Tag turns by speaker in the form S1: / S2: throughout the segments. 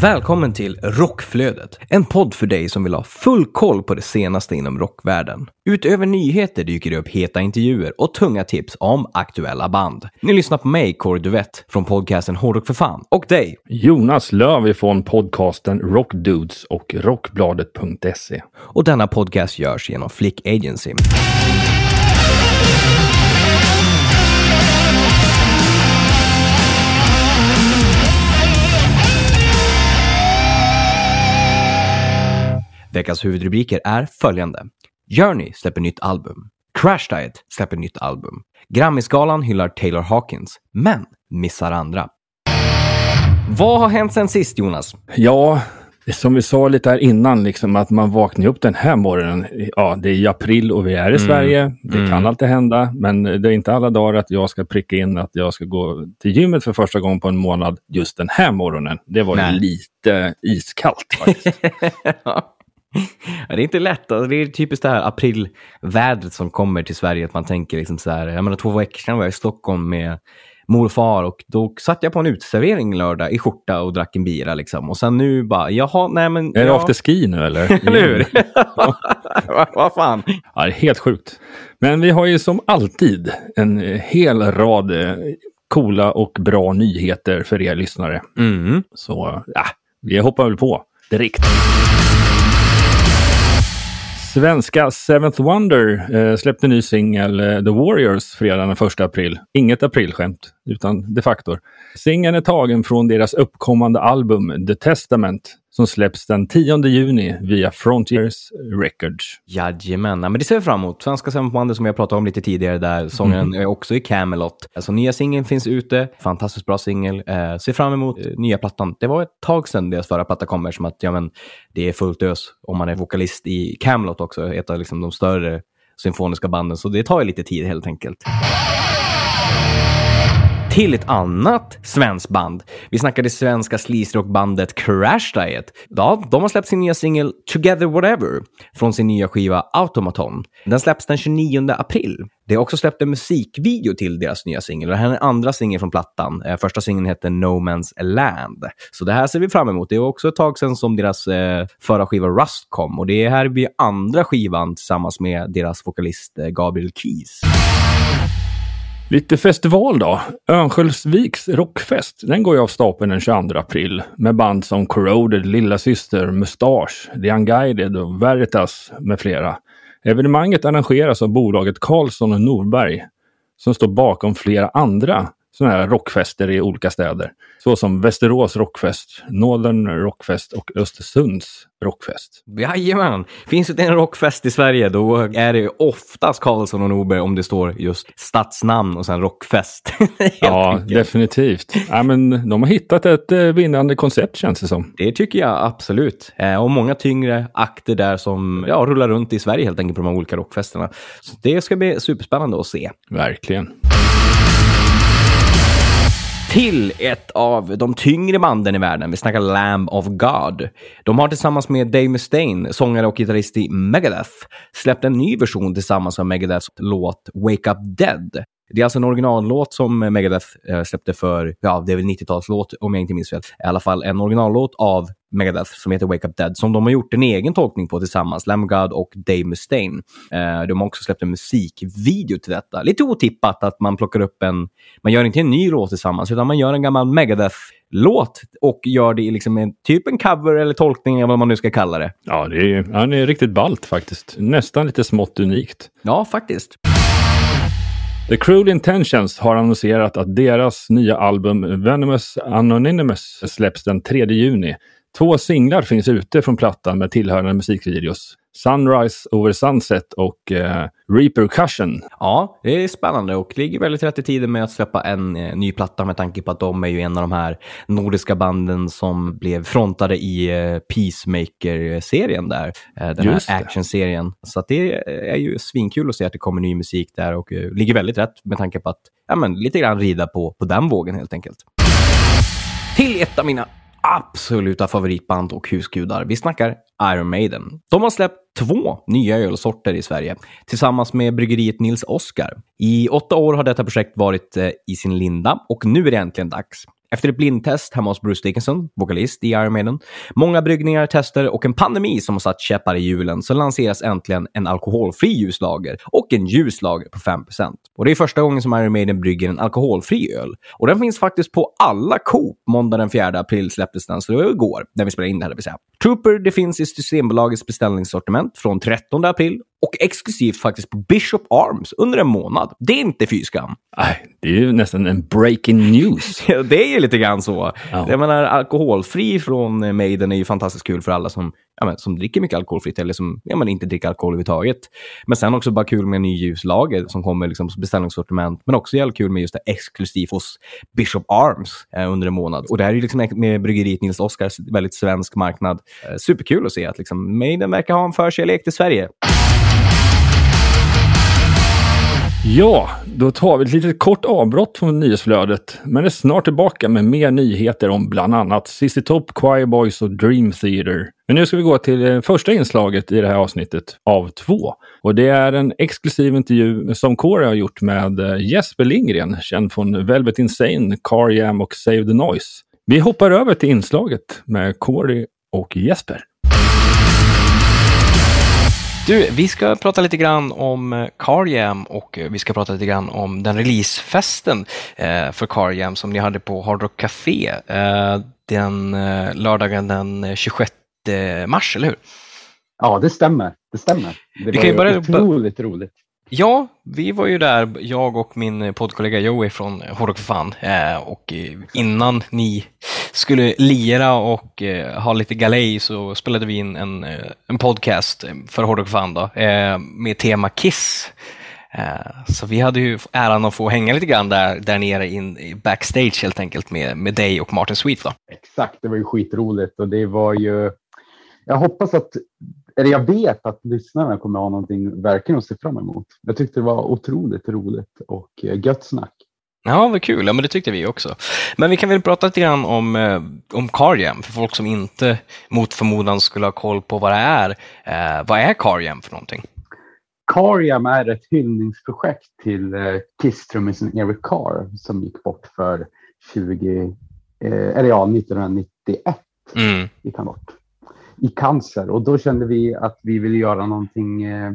S1: Välkommen till Rockflödet, en podd för dig som vill ha full koll på det senaste inom rockvärlden. Utöver nyheter dyker det upp heta intervjuer och tunga tips om aktuella band. Ni lyssnar på mig, Kåre Duvett, från podcasten Hårdrock för fan, och dig.
S2: Jonas Löv ifrån podcasten Rockdudes och Rockbladet.se.
S1: Och denna podcast görs genom Flick Agency. Veckans huvudrubriker är följande. Journey släpper nytt album. Crash Diet släpper nytt album. Grammisgalan hyllar Taylor Hawkins, men missar andra. Vad har hänt sen sist, Jonas?
S2: Ja, som vi sa lite här innan, liksom, att man vaknar upp den här morgonen. Ja, det är i april och vi är i Sverige. Det kan alltid hända, men det är inte alla dagar att jag ska pricka in att jag ska gå till gymmet för första gången på en månad just den här morgonen. Det var lite iskallt faktiskt.
S1: Ja, det är inte lätt. Alltså, det är typiskt det här aprilvädret som kommer till Sverige. Att man tänker liksom så här, jag menar två veckor sedan var jag i Stockholm med mor och far och då satt jag på en uteservering lördag i skjorta och drack en bira liksom. Och sen nu bara, jaha, nej men...
S2: är det
S1: ja.
S2: afterski nu eller?
S1: Eller hur? Vad fan?
S2: Ja, det är helt sjukt. Men vi har ju som alltid en hel rad eh, coola och bra nyheter för er lyssnare.
S1: Mm.
S2: Så ja, vi hoppar väl på direkt. Svenska Seventh Wonder eh, släppte ny singel eh, The Warriors fredagen den 1 april. Inget aprilskämt, utan de facto. Singeln är tagen från deras uppkommande album The Testament som släpps den 10 juni via Frontiers Records.
S1: Jajamän, ja, men det ser vi fram emot. Svenska Wonder som jag pratade om lite tidigare där. Sångaren är också i Camelot. Alltså nya singeln finns ute. Fantastiskt bra singel. Eh, ser fram emot eh, nya plattan. Det var ett tag sedan deras förra platta kommer som att ja, men, det är fullt ös om man är vokalist i Camelot också. Ett av liksom, de större symfoniska banden. Så det tar ju lite tid helt enkelt till ett annat svenskt band. Vi snackade svenska sleazerockbandet Crash Diet. Ja, de har släppt sin nya singel Together Whatever från sin nya skiva Automaton. Den släpps den 29 april. Det har också släppt en musikvideo till deras nya singel. Det här är den andra singeln från plattan. Eh, första singeln heter No Man's Land. Så det här ser vi fram emot. Det är också ett tag sedan som deras eh, förra skiva Rust kom och det här blir andra skivan tillsammans med deras vokalist eh, Gabriel Keys.
S2: Lite festival då. Örnsköldsviks rockfest. Den går ju av stapeln den 22 april med band som Corroded, Lilla Syster, Mustache, The Unguided och Veritas med flera. Evenemanget arrangeras av bolaget Karlsson och Norberg som står bakom flera andra sådana här rockfester i olika städer. Såsom Västerås Rockfest, Northern Rockfest och Östersunds Rockfest.
S1: Jajamän! Finns det en rockfest i Sverige då är det oftast Karlsson och Norberg om det står just stadsnamn och sen rockfest.
S2: Ja,
S1: enkelt.
S2: definitivt. Ja, men de har hittat ett eh, vinnande koncept känns det som.
S1: Det tycker jag absolut. Eh, och många tyngre akter där som ja, rullar runt i Sverige helt enkelt på de här olika rockfesterna. Så det ska bli superspännande att se.
S2: Verkligen
S1: till ett av de tyngre banden i världen. Vi snackar Lamb of God. De har tillsammans med Dave Mustaine, sångare och gitarrist i Megadeth, släppt en ny version tillsammans med Megadeths låt Wake Up Dead. Det är alltså en originallåt som Megadeth eh, släppte för, ja, det är väl 90-talslåt om jag inte minns fel. I alla fall en originallåt av Megadeth som heter Wake Up Dead som de har gjort en egen tolkning på tillsammans, Lamb God och Dave Mustaine. Eh, de har också släppt en musikvideo till detta. Lite otippat att man plockar upp en, man gör inte en ny låt tillsammans utan man gör en gammal Megadeth-låt och gör det i liksom en, typ en cover eller tolkning eller vad man nu ska kalla det.
S2: Ja, det är, det är riktigt ballt faktiskt. Nästan lite smått unikt.
S1: Ja, faktiskt.
S2: The Cruel Intentions har annonserat att deras nya album Venomous Anonymous släpps den 3 juni. Två singlar finns ute från plattan med tillhörande musikvideos. Sunrise Over Sunset och eh, Repercussion.
S1: Ja, det är spännande och ligger väldigt rätt i tiden med att släppa en eh, ny platta med tanke på att de är ju en av de här nordiska banden som blev frontade i eh, Peacemaker-serien där. Eh, den
S2: Just
S1: här actionserien. Så att det är ju svinkul att se att det kommer ny musik där och eh, ligger väldigt rätt med tanke på att ja, men, lite grann rida på, på den vågen helt enkelt. till ett av mina absoluta favoritband och husgudar. Vi snackar Iron Maiden. De har släppt två nya ölsorter i Sverige tillsammans med bryggeriet Nils Oskar. I åtta år har detta projekt varit eh, i sin linda och nu är det äntligen dags. Efter ett blindtest hemma hos Bruce Dickinson, vokalist i Iron Maiden, många bryggningar, tester och en pandemi som har satt käppar i hjulen så lanseras äntligen en alkoholfri ljuslager och en ljuslager på 5% Och det är första gången som Iron Maiden brygger en alkoholfri öl. Och den finns faktiskt på alla Coop. Måndag den 4 april släpptes den, så det var igår, när vi spelade in det här, det vill säga. Trooper, det finns i Systembolagets beställningssortiment från 13 april och exklusivt faktiskt på Bishop Arms under en månad. Det är inte fy skam.
S2: Det är ju nästan en breaking news.
S1: Det är ju lite grann så.
S2: Ja.
S1: Jag menar, alkoholfri från Maiden är ju fantastiskt kul för alla som, ja, men, som dricker mycket alkoholfritt eller som ja, men, inte dricker alkohol överhuvudtaget. Men sen också bara kul med en ny ljuslager som kommer liksom som beställningssortiment. Men också jävligt kul med just det exklusivt hos Bishop Arms eh, under en månad. Och det här är ju liksom med bryggeriet Nils Oskars väldigt svensk marknad. Eh, superkul att se att liksom, Maiden verkar ha en förkärlek till Sverige.
S2: Ja, då tar vi ett litet kort avbrott från nyhetsflödet, men är snart tillbaka med mer nyheter om bland annat Cissi Top, Choir Boys och Dream Theater. Men nu ska vi gå till eh, första inslaget i det här avsnittet av två. Och det är en exklusiv intervju som Corey har gjort med eh, Jesper Lindgren, känd från Velvet Insane, Car Jam och Save the Noise. Vi hoppar över till inslaget med Corey och Jesper.
S3: Du, vi ska prata lite grann om eh, Car Jam och eh, vi ska prata lite grann om den releasefesten eh, för Car Jam som ni hade på Hard Rock Café den lördagen den 26 mars, eller hur?
S4: Ja, det stämmer. Det stämmer. Det
S3: Vi
S4: var
S3: kan ju börja-
S4: otroligt roligt.
S3: Ja, vi var ju där, jag och min poddkollega Joey från Hårdrock för fan. Eh, och innan ni skulle lira och eh, ha lite galej så spelade vi in en, eh, en podcast för Hårdrock för fan då, med tema Kiss. Så vi hade ju äran att få hänga lite grann där, där nere in, backstage helt enkelt med, med dig och Martin Sweet. Då.
S4: Exakt, det var ju skitroligt och det var ju. Jag hoppas att, eller jag vet att lyssnarna kommer ha någonting verkligen att se fram emot. Jag tyckte det var otroligt roligt och eh, gött snack.
S3: Ja, vad kul. Ja, men det tyckte vi också. Men vi kan väl prata lite grann om, eh, om Car Jam, för folk som inte mot förmodan skulle ha koll på vad det är. Eh, vad är Car Jam för någonting?
S4: Cariam är ett hyllningsprojekt till eh, Kiss-trummisen Eric Carr som gick bort för 20, eh, eller ja, 1991
S3: Mm.
S4: gick han bort i cancer och då kände vi att vi ville göra någonting eh,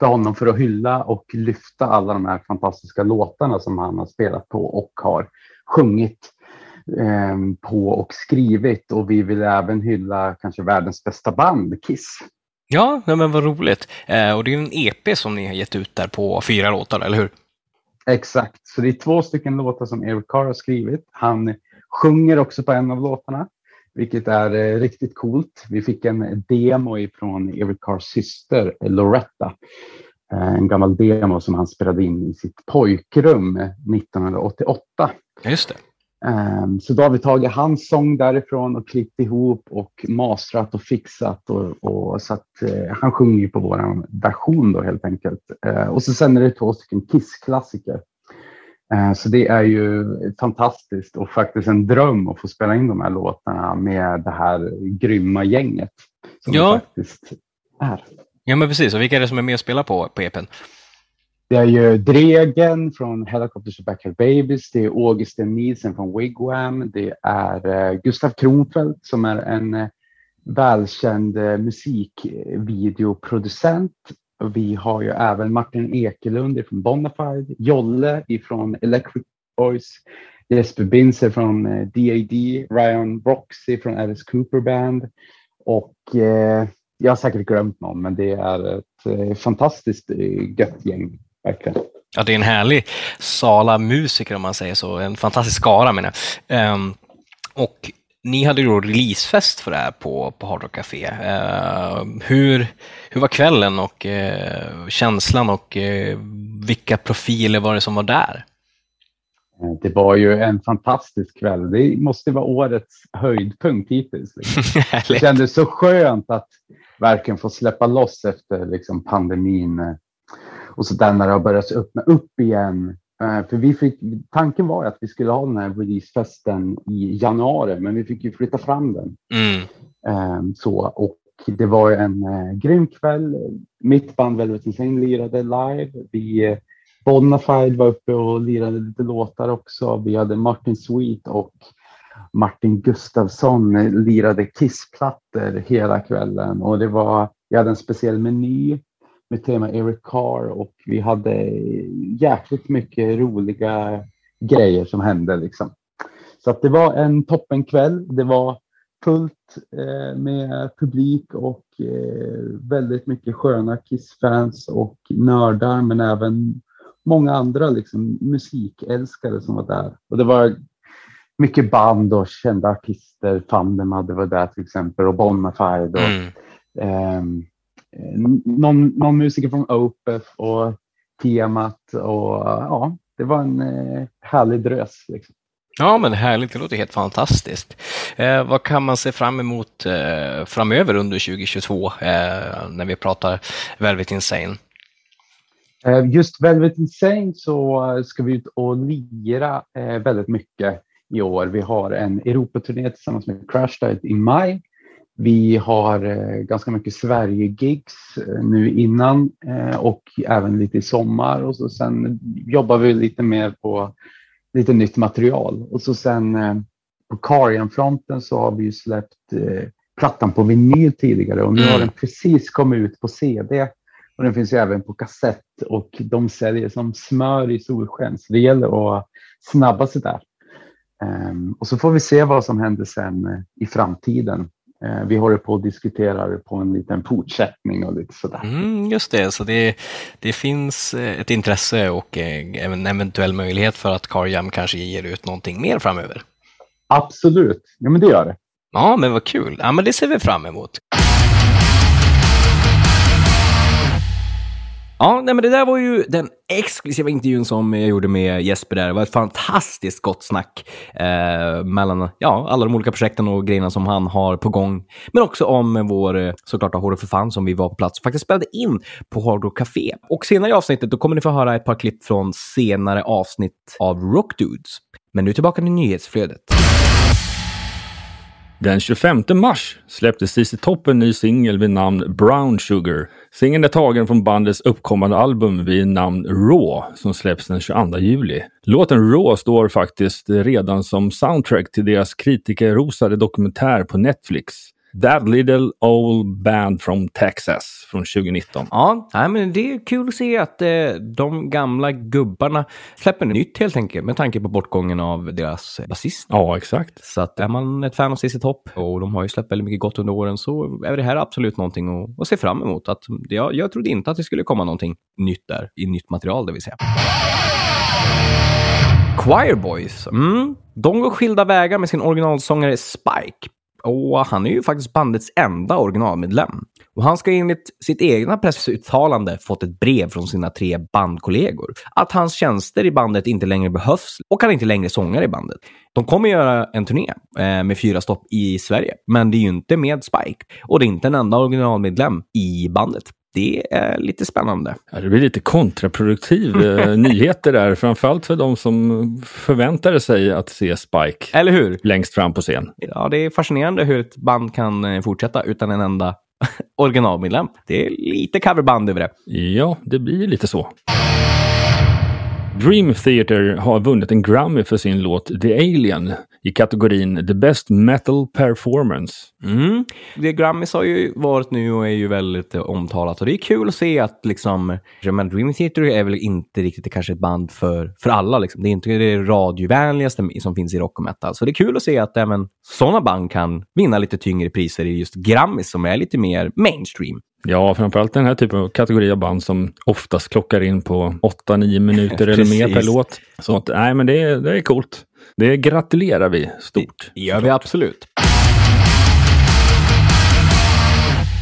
S4: för honom för att hylla och lyfta alla de här fantastiska låtarna som han har spelat på och har sjungit eh, på och skrivit och vi vill även hylla kanske världens bästa band, Kiss.
S3: Ja, men vad roligt. Eh, och det är en EP som ni har gett ut där på fyra låtar, eller hur?
S4: Exakt, så det är två stycken låtar som Eric Carr har skrivit. Han sjunger också på en av låtarna, vilket är eh, riktigt coolt. Vi fick en demo ifrån Eric Carrs syster eh, Loretta. Eh, en gammal demo som han spelade in i sitt pojkrum eh, 1988.
S3: Just det.
S4: Så då har vi tagit hans sång därifrån och klippt ihop och mastrat och fixat. Och, och så att, eh, han sjunger ju på vår version då helt enkelt. Eh, och så sen är det två stycken Kiss-klassiker. Eh, så det är ju fantastiskt och faktiskt en dröm att få spela in de här låtarna med det här grymma gänget. Som
S3: Ja.
S4: det faktiskt är.
S3: Ja, men precis. Och vilka är det som är med och spelar på, på EPn?
S4: Det är ju Dregen från Helicopters and Backyard Babies. Det är Augustin Nielsen från Wigwam. Det är eh, Gustav Kronfeldt som är en eh, välkänd musikvideoproducent. Vi har ju även Martin Ekelund från Bonafide, Jolle från Electric Boys, Jesper Binzer från eh, DAD, Ryan Roxy från Alice Cooper Band och eh, jag har säkert glömt någon, men det är ett eh, fantastiskt eh, gött gäng, verkligen.
S3: Ja, det är en härlig sala musiker om man säger så. En fantastisk skara menar jag. Um, och ni hade ju då releasefest för det här på, på Hard Rock Café. Ehm, hur, hur var kvällen och eh, känslan och eh, vilka profiler var det som var där?
S4: Eh, Det var ju en fantastisk kväll. Det måste vara årets höjdpunkt hittills. Liksom. Det kändes så skönt att verkligen få släppa loss efter liksom, pandemin. eh, Och så där när det har börjat öppna upp igen. Eh, För vi fick, tanken var att vi skulle ha den här releasefesten i januari, men vi fick ju flytta fram den.
S3: Mm.
S4: Ehm, så, och det var en eh, grym kväll. Mitt band Velvet Insane lirade live. Vi, eh, Bonafide var uppe och lirade lite låtar också. Vi hade Martin Sweet och Martin Gustafsson lirade kissplattor hela kvällen och det var, vi hade en speciell meny med tema Eric Carr och vi hade jäkligt mycket roliga grejer som hände liksom. Så att det var en toppenkväll. Det var fullt eh, med publik och eh, väldigt mycket sköna Kiss-fans och nördar, men även många andra liksom, musikälskare som var där. Och det var mycket band och kända artister. Fandom hade var där till exempel och Bonafide och
S3: Mm.
S4: eh, någon, någon musiker från Opeth och Tiamat och ja, det var en eh, härlig drös. Liksom.
S3: Ja, men härligt. Det låter helt fantastiskt. Eh, vad kan man se fram emot eh, framöver under 2022 eh, när vi pratar Velvet Insane?
S4: Eh, Just Velvet Insane så eh, ska vi ut och lira eh, väldigt mycket i år. Vi har en Europaturné tillsammans med Crash Diet i maj. Vi har eh, ganska mycket Sverige-gigs eh, nu innan eh, och även lite i sommar och så sen jobbar vi lite mer på lite nytt material och så sen på Carian-fronten så har vi ju släppt plattan på vinyl tidigare och nu har den precis kommit ut på CD och den finns ju även på kassett och de säljer som smör i solsken. Så det gäller att snabba sig där. Ehm, och så får vi se vad som händer sen i framtiden. Eh, vi håller på att diskutera på en liten fortsättning och lite sådär.
S3: Mm, just det, så det, det finns eh, ett intresse och eh, en eventuell möjlighet för att Car Jam kanske ger ut någonting mer framöver.
S4: Absolut, ja men det gör det.
S3: Ja, men vad kul. Ja, men det ser vi fram emot.
S1: Ja, nej, men det där var ju den exklusiva intervjun som jag gjorde med Jesper där. Det var ett fantastiskt gott snack eh, mellan ja, alla de olika projekten och grejerna som han har på gång. Men också om vår, eh, såklart, Hårdrock för fan som vi var på plats och faktiskt spelade in på Hårdrock Café. Och senare i avsnittet då kommer ni få höra ett par klipp från senare avsnitt av Rock Dudes. Men nu tillbaka till nyhetsflödet.
S2: Den 25 mars släppte ZZ Top en ny singel vid namn Brown Sugar. Singeln är tagen från bandets uppkommande album vid namn Raw som släpps den 22 juli. Låten Raw står faktiskt redan som soundtrack till deras kritikerrosade dokumentär på Netflix. That Little Old Band from Texas från 2019.
S1: Ja, nej, men det är kul att se att eh, de gamla gubbarna släpper nytt helt enkelt med tanke på bortgången av deras basist.
S2: Ja, exakt.
S1: Så att är man ett fan av ZZ Top och de har ju släppt väldigt mycket gott under åren så är det här absolut någonting att, att se fram emot. Att, jag, jag trodde inte att det skulle komma någonting nytt där, i nytt material det vill säga. Choir Boys, mm, de går skilda vägar med sin originalsångare Spike. Och han är ju faktiskt bandets enda originalmedlem. Och han ska enligt sitt egna pressuttalande fått ett brev från sina tre bandkollegor att hans tjänster i bandet inte längre behövs och han inte längre sångar i bandet. De kommer göra en turné eh, med fyra stopp i Sverige, men det är ju inte med Spike och det är inte en enda originalmedlem i bandet. Det är lite spännande.
S2: Ja, det blir lite kontraproduktiv eh, nyheter där, framförallt för de som förväntade sig att se Spike
S1: Eller hur?
S2: längst fram på scen.
S1: Ja, det är fascinerande hur ett band kan eh, fortsätta utan en enda originalmedlem. Det är lite coverband över det.
S2: Ja, det blir lite så. Dream Theater har vunnit en Grammy för sin låt The Alien i kategorin The Best Metal Performance.
S1: Mm. Det Grammys har ju varit nu och är ju väldigt eh, omtalat och det är kul att se att liksom, men Dream Theater är väl inte riktigt kanske ett band för, för alla. Liksom. Det är inte det radiovänligaste som finns i rock och metal. Så det är kul att se att även sådana band kan vinna lite tyngre priser i just Grammys som är lite mer mainstream.
S2: Ja, framförallt den här typen av kategori av band som oftast klockar in på 8-9 minuter eller mer per låt. Så att, nej, men det, är- det är coolt. Det gratulerar vi stort.
S1: Det gör vi absolut.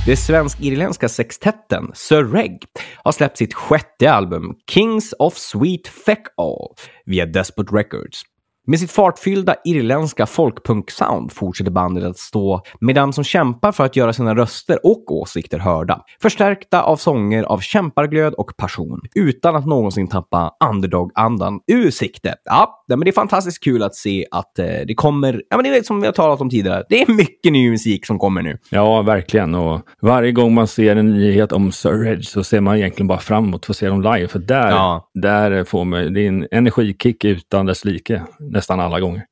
S1: Det svensk-irländska sextetten Sir Reg har släppt sitt sjätte album Kings of Sweet Feck All via Despot Records. Med sitt fartfyllda irländska folkpunk-sound fortsätter bandet att stå med dem som kämpar för att göra sina röster och åsikter hörda. Förstärkta av sånger av kämparglöd och passion, utan att någonsin tappa underdog-andan ur sikte. Ja, men det är fantastiskt kul att se att eh, det kommer, ja men det är som vi har talat om tidigare, det är mycket ny musik som kommer nu.
S2: Ja, verkligen. Och varje gång man ser en nyhet om Sir Edge så ser man egentligen bara fram emot att se dem live. För där,
S1: Ja.
S2: där får man, det är en energikick utan dess like nästan alla gånger.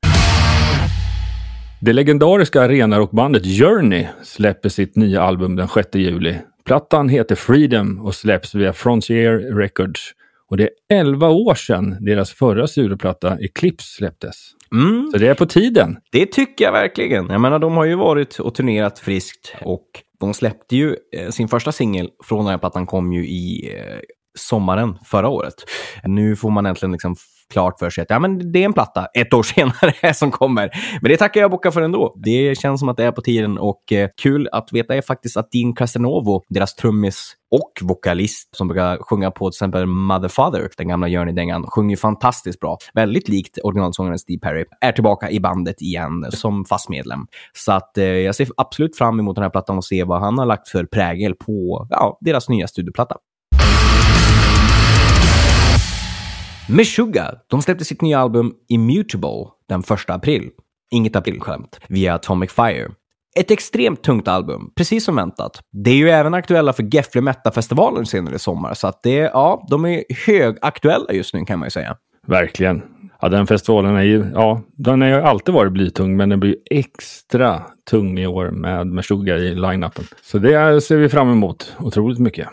S2: Det legendariska arenarockbandet Journey släpper sitt nya album den 6 juli. Plattan heter Freedom och släpps via Frontier Records. Och det är 11 år sedan deras förra soloplatta Eclipse släpptes.
S1: Mm,
S2: Så det är på tiden.
S1: det tycker jag verkligen. Jag menar, de har ju varit och turnerat friskt och de släppte ju eh, sin första singel från den här plattan kom ju i eh, sommaren förra året. Nu får man äntligen liksom klart för sig att ja, men det är en platta ett år senare som kommer. Men det tackar jag bockar för ändå. Det känns som att det är på tiden och eh, kul att veta är faktiskt att Dean Casanovo, deras trummis och vokalist som brukar sjunga på till exempel Mother Father, den gamla Journey-dängan, sjunger fantastiskt bra. Väldigt likt originalsångaren Steve Perry. Är tillbaka i bandet igen som fast medlem. Så att eh, jag ser absolut fram emot den här plattan och se vad han har lagt för prägel på ja, deras nya studioplatta. Meshuggah, de släppte sitt nya album Immutable den 1 april. Inget aprilskämt. Via Atomic Fire. Ett extremt tungt album, precis som väntat. Det är ju även aktuella för Gefle Metta-festivalen senare i sommar, så att det, ja, de är högaktuella just nu kan man ju säga.
S2: Verkligen. Ja, den festivalen är ju, ja, den har ju alltid varit blytung, men den blir extra tung i år med Meshuggah i line-upen. Så det ser vi fram emot otroligt mycket.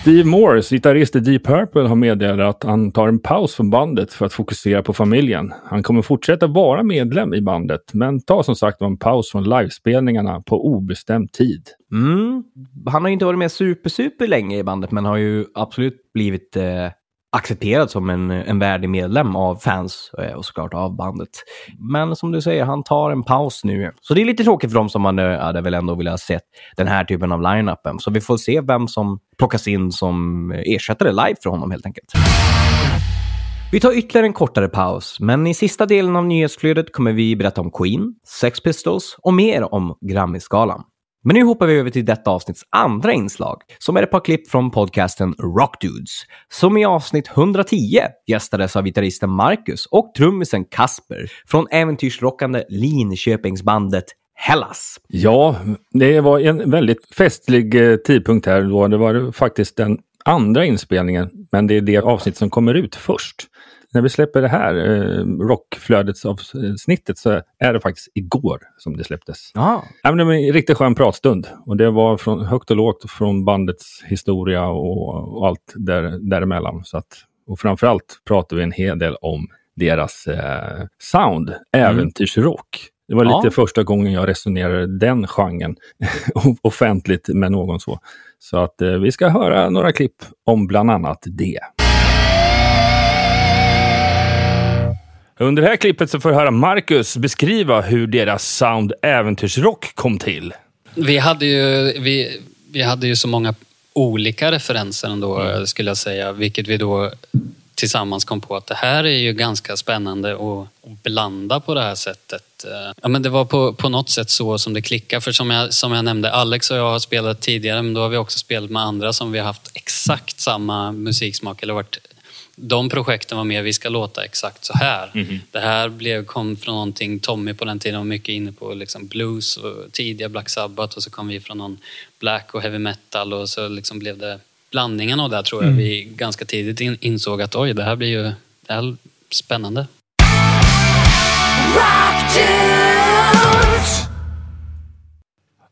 S2: Steve Morris, gitarrist i Deep Purple, har meddelat att han tar en paus från bandet för att fokusera på familjen. Han kommer fortsätta vara medlem i bandet, men tar som sagt en paus från livespelningarna på obestämd tid.
S1: Mm. Han har inte varit med super, super länge i bandet, men har ju absolut blivit eh, accepterad som en, en värdig medlem av fans eh, och såklart av bandet. Men som du säger, han tar en paus nu. Så det är lite tråkigt för dem som man eh, hade väl ändå velat sett den här typen av line-upen. Så vi får se vem som plockas in som eh, ersättare live för honom helt enkelt. Vi tar ytterligare en kortare paus, men i sista delen av nyhetsflödet kommer vi berätta om Queen, Sex Pistols och mer om Grammy-skalan. Men nu hoppar vi över till detta avsnitts andra inslag, som är ett par klipp från podcasten Rock Dudes, som i avsnitt 110 gästades av gitarristen Marcus och trummisen Kasper från äventyrsrockande Linköpingsbandet Hellas.
S2: Ja, det var en väldigt festlig eh, tidpunkt här. Då. Det var faktiskt den andra inspelningen, men det är det avsnitt som kommer ut först. När vi släpper det här eh, rockflödetsavsnittet så är det faktiskt igår som det släpptes.
S1: Ja,
S2: men det var en riktigt skön pratstund. Och det var från högt och lågt från bandets historia och, och allt där, däremellan. Så att, och framförallt pratar vi en hel del om deras eh, sound, äventyrsrock. Det var lite
S1: Ja.
S2: första gången jag resonerade den genren offentligt med någon så. Så att eh, vi ska höra några klipp om bland annat det. Under det här klippet så får jag höra Marcus beskriva hur deras sound äventyrsrock kom till.
S5: Vi hade ju, vi, vi hade ju så många olika referenser ändå, skulle jag säga. Vilket vi då tillsammans kom på att det här är ju ganska spännande att, blanda på det här sättet. Ja, men det var på, på något sätt så som det klickade. För som jag, som jag nämnde, Alex och jag har spelat tidigare, men då har vi också spelat med andra som vi har haft exakt samma musiksmak. Eller varit, de projekten var mer, vi ska låta exakt så här. Det här blev, kom från någonting, Tommy på den tiden var mycket inne på liksom blues och tidiga Black Sabbath och så kom vi från någon black och heavy metal och så liksom blev det blandningen av det här tror jag vi ganska tidigt in, insåg att oj, det här blir ju det här är spännande.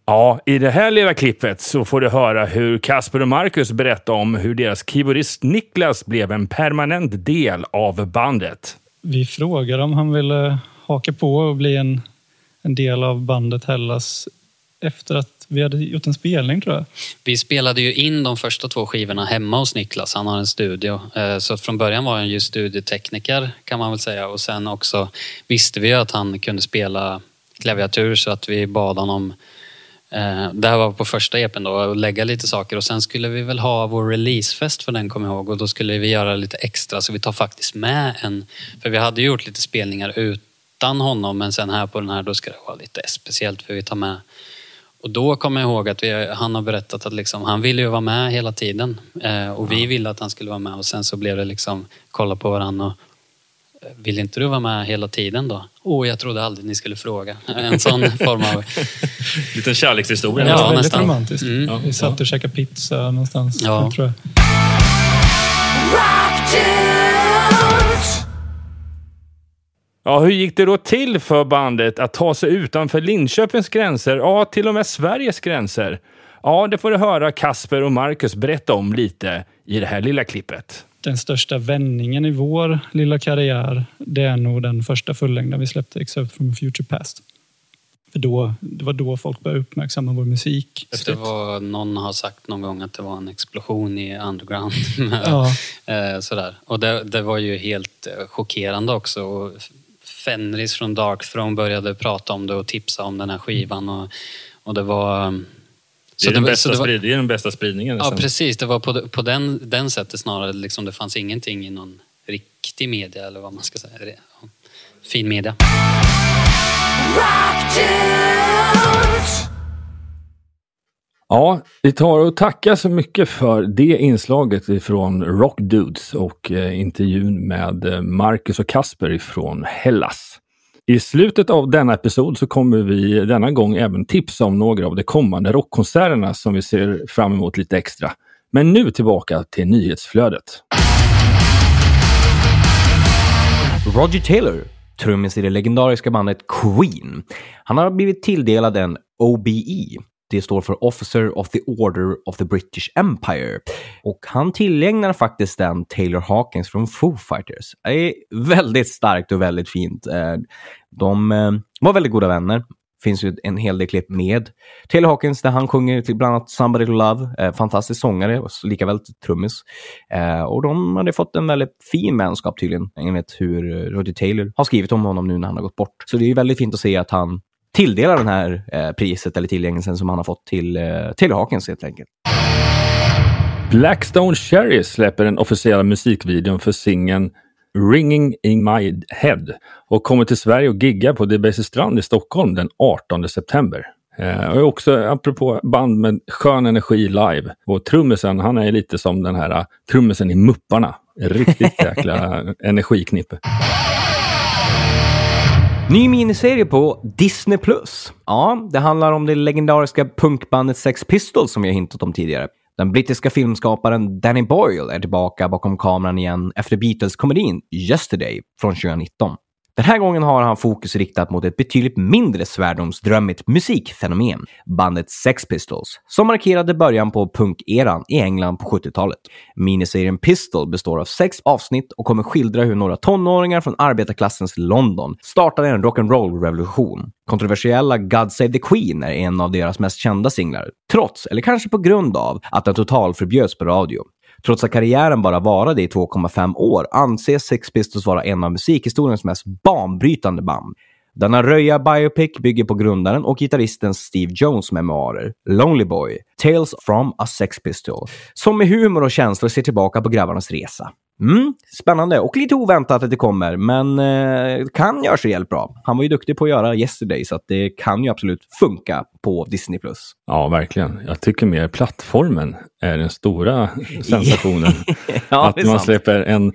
S2: Ja, i det här lilla klippet så får du höra hur Kasper och Marcus berättar om hur deras keyboardist Niklas blev en permanent del av bandet.
S6: Vi frågade om han ville haka på och bli en, en del av bandet Hellas efter att vi hade gjort en spelning tror jag.
S5: Vi spelade ju in de första två skivorna hemma hos Niklas. Han har en studio. Eh, Så från början var han ju studiotekniker kan man väl säga. Och sen också visste vi ju att han kunde spela klaviatur så att vi bad honom Det här var på första EPn då, och lägga lite saker. Och sen skulle vi väl ha vår releasefest för den kommer jag ihåg. Och då skulle vi göra lite extra så vi tar faktiskt med en, för vi hade gjort lite spelningar utan honom men sen här på den här då ska det vara lite speciellt för vi tar med. Och då kommer jag ihåg att vi, han har berättat att liksom, han ville ju vara med hela tiden. Eh, och vi ville att han skulle vara med. Och sen så blev det liksom kolla på varandra och eh, vill inte du vara med hela tiden då? Åh, oh, jag trodde aldrig ni skulle fråga. En sån form av...
S2: Liten kärlekshistoria.
S6: Det
S5: Ja,
S6: var väldigt
S5: nästan.
S6: romantiskt.
S5: Mm.
S6: Vi satt och käkade pizza någonstans.
S5: Ja.
S6: Tror jag.
S2: Ja, hur gick det då till för bandet att ta sig utanför Linköpings gränser? Ja, till och med Sveriges gränser. Ja, det får du höra Kasper och Marcus berätta om lite i det här lilla klippet.
S6: Den största vändningen i vår lilla karriär, det är nog den första fullängden vi släppte, Except from Future Past. För då, det var då folk började uppmärksamma vår musik.
S5: Det var, någon har sagt någon gång att det var en explosion i underground.
S6: Ja.
S5: Eh, Sådär. Och det, det var ju helt eh, chockerande också. Och Fenris från Dark Throne började prata om det och tipsa om den här skivan. Och, och det var...
S2: Det
S5: så
S2: är, den,
S5: var-
S2: bästa
S5: så det var-
S2: sprid- det är den bästa spridningen.
S5: Ja,
S2: nästan.
S5: precis. Det var på, på den, den sättet snarare. Liksom, det fanns ingenting i någon riktig media eller vad man ska säga. Ja. Fin media.
S2: Ja, vi tar och tackar så mycket för det inslaget ifrån Rock Dudes och eh, intervjun med eh, Marcus och Kasper ifrån Hellas. I slutet av denna episod så kommer vi denna gång även tipsa om några av de kommande rockkonserterna som vi ser fram emot lite extra. Men nu tillbaka till nyhetsflödet.
S1: Roger Taylor, trummis i det legendariska bandet Queen. Han har blivit tilldelad en OBE. Det står för Officer of the Order of the British Empire. Och han tillägnar faktiskt den Taylor Hawkins från Foo Fighters. Det är väldigt starkt och väldigt fint. Eh, de eh, var väldigt goda vänner. finns ju en hel del klipp med Taylor Hawkins där han sjunger till bland annat Somebody to Love. Eh, fantastisk sångare och likaväl trummis. Och de hade fått en väldigt fin vänskap tydligen, enligt hur Roger Taylor har skrivit om honom nu när han har gått bort. Så det är ju väldigt fint att se att han tilldelar den här eh, priset eller tillgängelsen som han har fått till eh, Taylor Hawkins helt enkelt.
S2: Blackstone Cherry släpper den officiella musikvideon för singeln Ringing in my head och kommer till Sverige och giggar på Debaser Strand i Stockholm den 18 september. Eh, och också apropå band med skön energi live. Och trummisen, han är lite som den här uh, trummisen i Mupparna. Riktigt jäkla energiknippe.
S1: Ny miniserie på Disney+. Ja, det handlar om det legendariska punkbandet Sex Pistols som jag hintat om tidigare. Den brittiska filmskaparen Danny Boyle är tillbaka bakom kameran igen efter Beatles-komedin Yesterday från 2019. Den här gången har han fokus riktat mot ett betydligt mindre svärdomsdrömmigt musikfenomen, bandet Sex Pistols, som markerade början på punkeran i England på 70-talet. Miniserien Pistol består av sex avsnitt och kommer skildra hur några tonåringar från arbetarklassens London startade en rock'n'roll-revolution. Kontroversiella God Save the Queen är en av deras mest kända singlar, trots, eller kanske på grund av, att den totalförbjöds på radio. Trots att karriären bara varade i 2,5 år anses Sex Pistols vara en av musikhistoriens mest banbrytande band. Denna röja biopic bygger på grundaren och gitarristen Steve Jones memoarer, Lonely Boy, Tales from a Sex Pistol, som med humor och känslor ser tillbaka på grabbarnas resa. Mm, spännande och lite oväntat att det kommer, men eh, kan göra sig helt bra. Han var ju duktig på att göra Yesterday, så det kan ju absolut funka på Disney+.
S2: Ja, verkligen. Jag tycker mer plattformen är den stora sensationen.
S1: Ja,
S2: att man
S1: sant.
S2: släpper en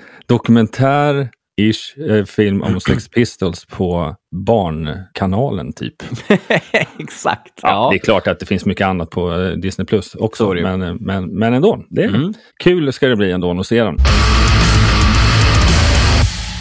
S2: dokumentär-ish eh, film om Sex Pistols på Barnkanalen typ.
S1: Exakt.
S2: Ja.
S1: Ja.
S2: Det är klart att det finns mycket annat på eh, Disney Plus också, men, eh, men, men ändå. Det är
S1: Mm.
S2: Kul ska det bli ändå att se den.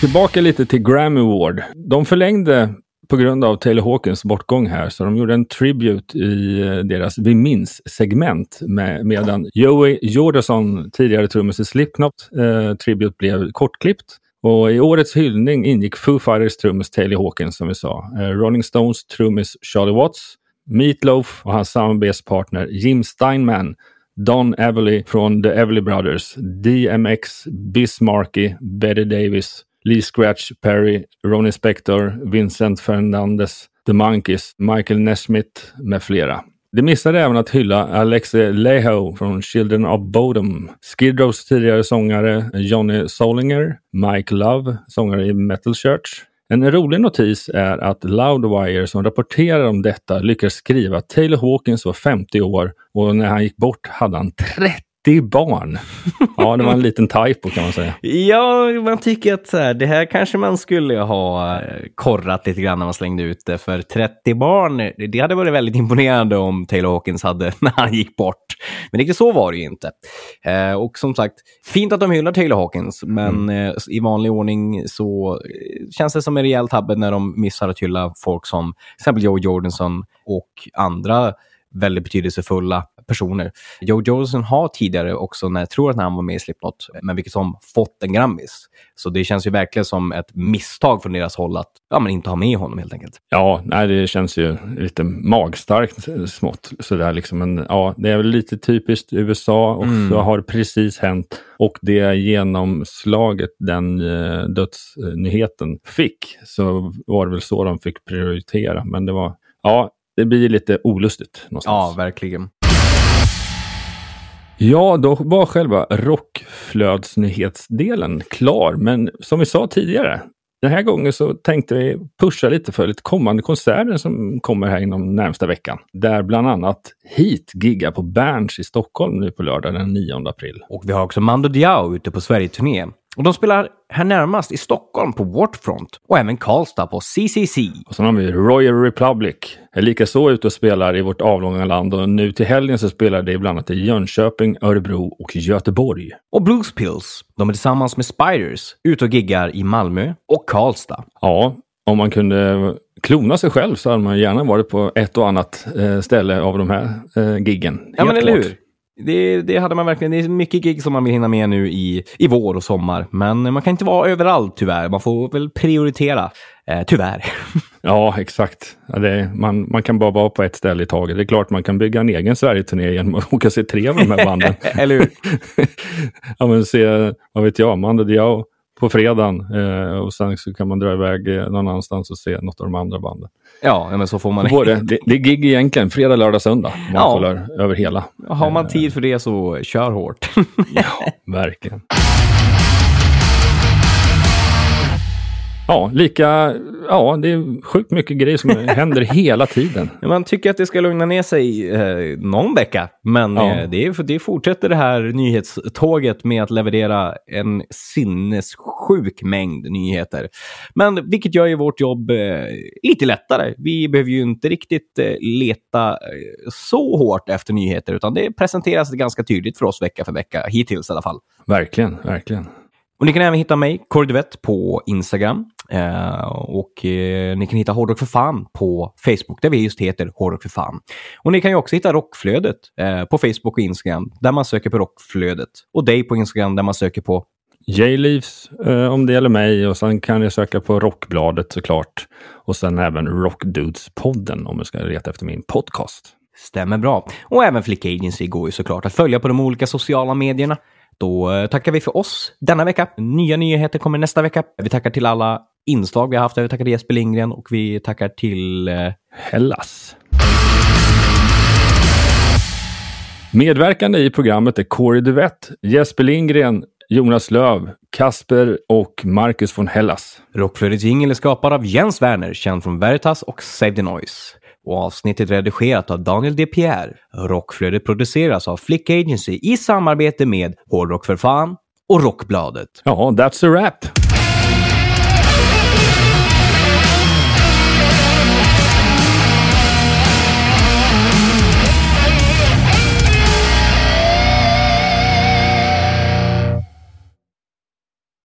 S2: Tillbaka lite till Grammy Award. De förlängde på grund av Taylor Hawkins bortgång här, så de gjorde en tribute i deras Vi minns-segment med, medan Joey Jordison, tidigare trummis i Slipknot, eh, tribute blev kortklippt. Och i årets hyllning ingick Foo Fighters trummis Taylor Hawkins som vi sa, eh, Rolling Stones trummis Charlie Watts, Meatloaf och hans samarbetspartner Jim Steinman, Don Everly från The Everly Brothers, DMX, Bismarcky, Betty Davis, Lee Scratch Perry, Ronnie Spector, Vincent Fernandez, The Monkees, Michael Nesmith med flera. De missade även att hylla Alex Leho från Children of Bodom, Skid Rows tidigare sångare Johnny Solinger, Mike Love, sångare i Metal Church. En rolig notis är att Loudwire som rapporterar om detta lyckades skriva att Taylor Hawkins var 50 år och när han gick bort hade han 30 barn. Ja, det var en liten typo kan man säga.
S1: Ja, man tycker att så här, det här kanske man skulle ha eh, korrat lite grann när man slängde ut det. För 30 barn, det hade varit väldigt imponerande om Taylor Hawkins hade när han gick bort. Men riktigt så var det ju inte. Eh, och som sagt, fint att de hyllar Taylor Hawkins, men eh, i vanlig ordning så känns det som en rejäl tabbe när de missar att hylla folk som till exempel Joe Jordanson och andra väldigt betydelsefulla personer. Joe Jordanson har tidigare också, när jag tror att han var med i Slipknot, men vilket som fått en Grammis. Så det känns ju verkligen som ett misstag från deras håll att ja, men inte ha med honom helt enkelt.
S2: Ja, nej, det känns ju lite magstarkt smått. Sådär liksom. Men ja, det är väl lite typiskt USA och
S1: Mm.
S2: så har det precis hänt. Och det genomslaget den eh, dödsnyheten fick så var det väl så de fick prioritera. Men det var, ja, det blir lite olustigt någonstans.
S1: Ja, verkligen.
S2: Ja, då var själva rockflödsnyhetsdelen klar. Men som vi sa tidigare, den här gången så tänkte vi pusha lite för lite kommande konserter som kommer här inom närmsta veckan. Där bland annat Heat giggar på Berns i Stockholm nu på lördag den 9 april.
S1: Och vi har också Mando Diao ute på Sverige-turné. Och de spelar här närmast i Stockholm på Waterfront och även Karlstad på CCC.
S2: Och sen har vi Royal Republic. Är likaså ute och spelar i vårt avlånga land och nu till helgen så spelar det bland annat i Jönköping, Örebro och Göteborg.
S1: Och Blues Pills, de är tillsammans med Spiders ute och giggar i Malmö och Karlstad.
S2: Ja, om man kunde klona sig själv så hade man gärna varit på ett och annat eh, ställe av de här eh, giggen.
S1: Ja, men eller
S2: klart.
S1: hur? Det, det hade man verkligen. Det är mycket gig som man vill hinna med nu i, i vår och sommar. Men man kan inte vara överallt tyvärr. Man får väl prioritera. Eh, tyvärr.
S2: Ja, exakt. Ja, det man, man kan bara vara på ett ställe i taget. Det är klart man kan bygga en egen Sverige-turné genom att åka och se tre av de här banden.
S1: eller hur?
S2: ja, men se, vad vet jag, Mando Diao på fredagen eh, och sen så kan man dra iväg eh, någon annanstans och se något av de andra banden.
S1: Ja, men så får man...
S2: Både, det, det är gig egentligen, fredag, lördag, söndag. Man
S1: Ja.
S2: kollar över hela.
S1: Har man tid för det så kör hårt.
S2: Ja, verkligen. Ja, lika, ja, det är sjukt mycket grejer som händer hela tiden.
S1: Man tycker att det ska lugna ner sig eh, någon vecka, men
S2: Ja.
S1: eh, det, är- det fortsätter det här nyhetståget med att leverera en sinnessjuk mängd nyheter. Men vilket gör ju vårt jobb eh, lite lättare. Vi behöver ju inte riktigt eh, leta eh, så hårt efter nyheter, utan det presenteras ganska tydligt för oss vecka för vecka, hittills i alla fall.
S2: Verkligen, verkligen.
S1: Och ni kan även hitta mig, Kordivett, på Instagram. Eh, och eh, ni kan hitta Hårdrock för fan på Facebook, där vi just heter Hårdrock för fan. Och ni kan ju också hitta Rockflödet eh, på Facebook och Instagram, där man söker på Rockflödet. Och dig på Instagram, där man söker på
S2: J-Leaves eh, om det gäller mig och sen kan jag söka på Rockbladet såklart. Och sen även Rockdudes-podden om du ska leta efter min podcast.
S1: Stämmer bra. Och även Flick Agency går ju såklart att följa på de olika sociala medierna. Då eh, tackar vi för oss denna vecka. Nya nyheter kommer nästa vecka. Vi tackar till alla inslag vi har haft. Vi tackar till Jesper Lindgren och vi tackar till eh,
S2: Hellas. Medverkande i programmet är Corey Duvett, Jesper Lindgren, Jonas Löv, Kasper och Marcus von Hellas.
S1: Rockflödets jingel är skapad av Jens Werner, känd från Veritas och Save the Noise. Och avsnittet redigerat av Daniel De Pierre. Rockflödet produceras av Flick Agency i samarbete med Hårdrock för fan och Rockbladet.
S2: Ja, that's a wrap.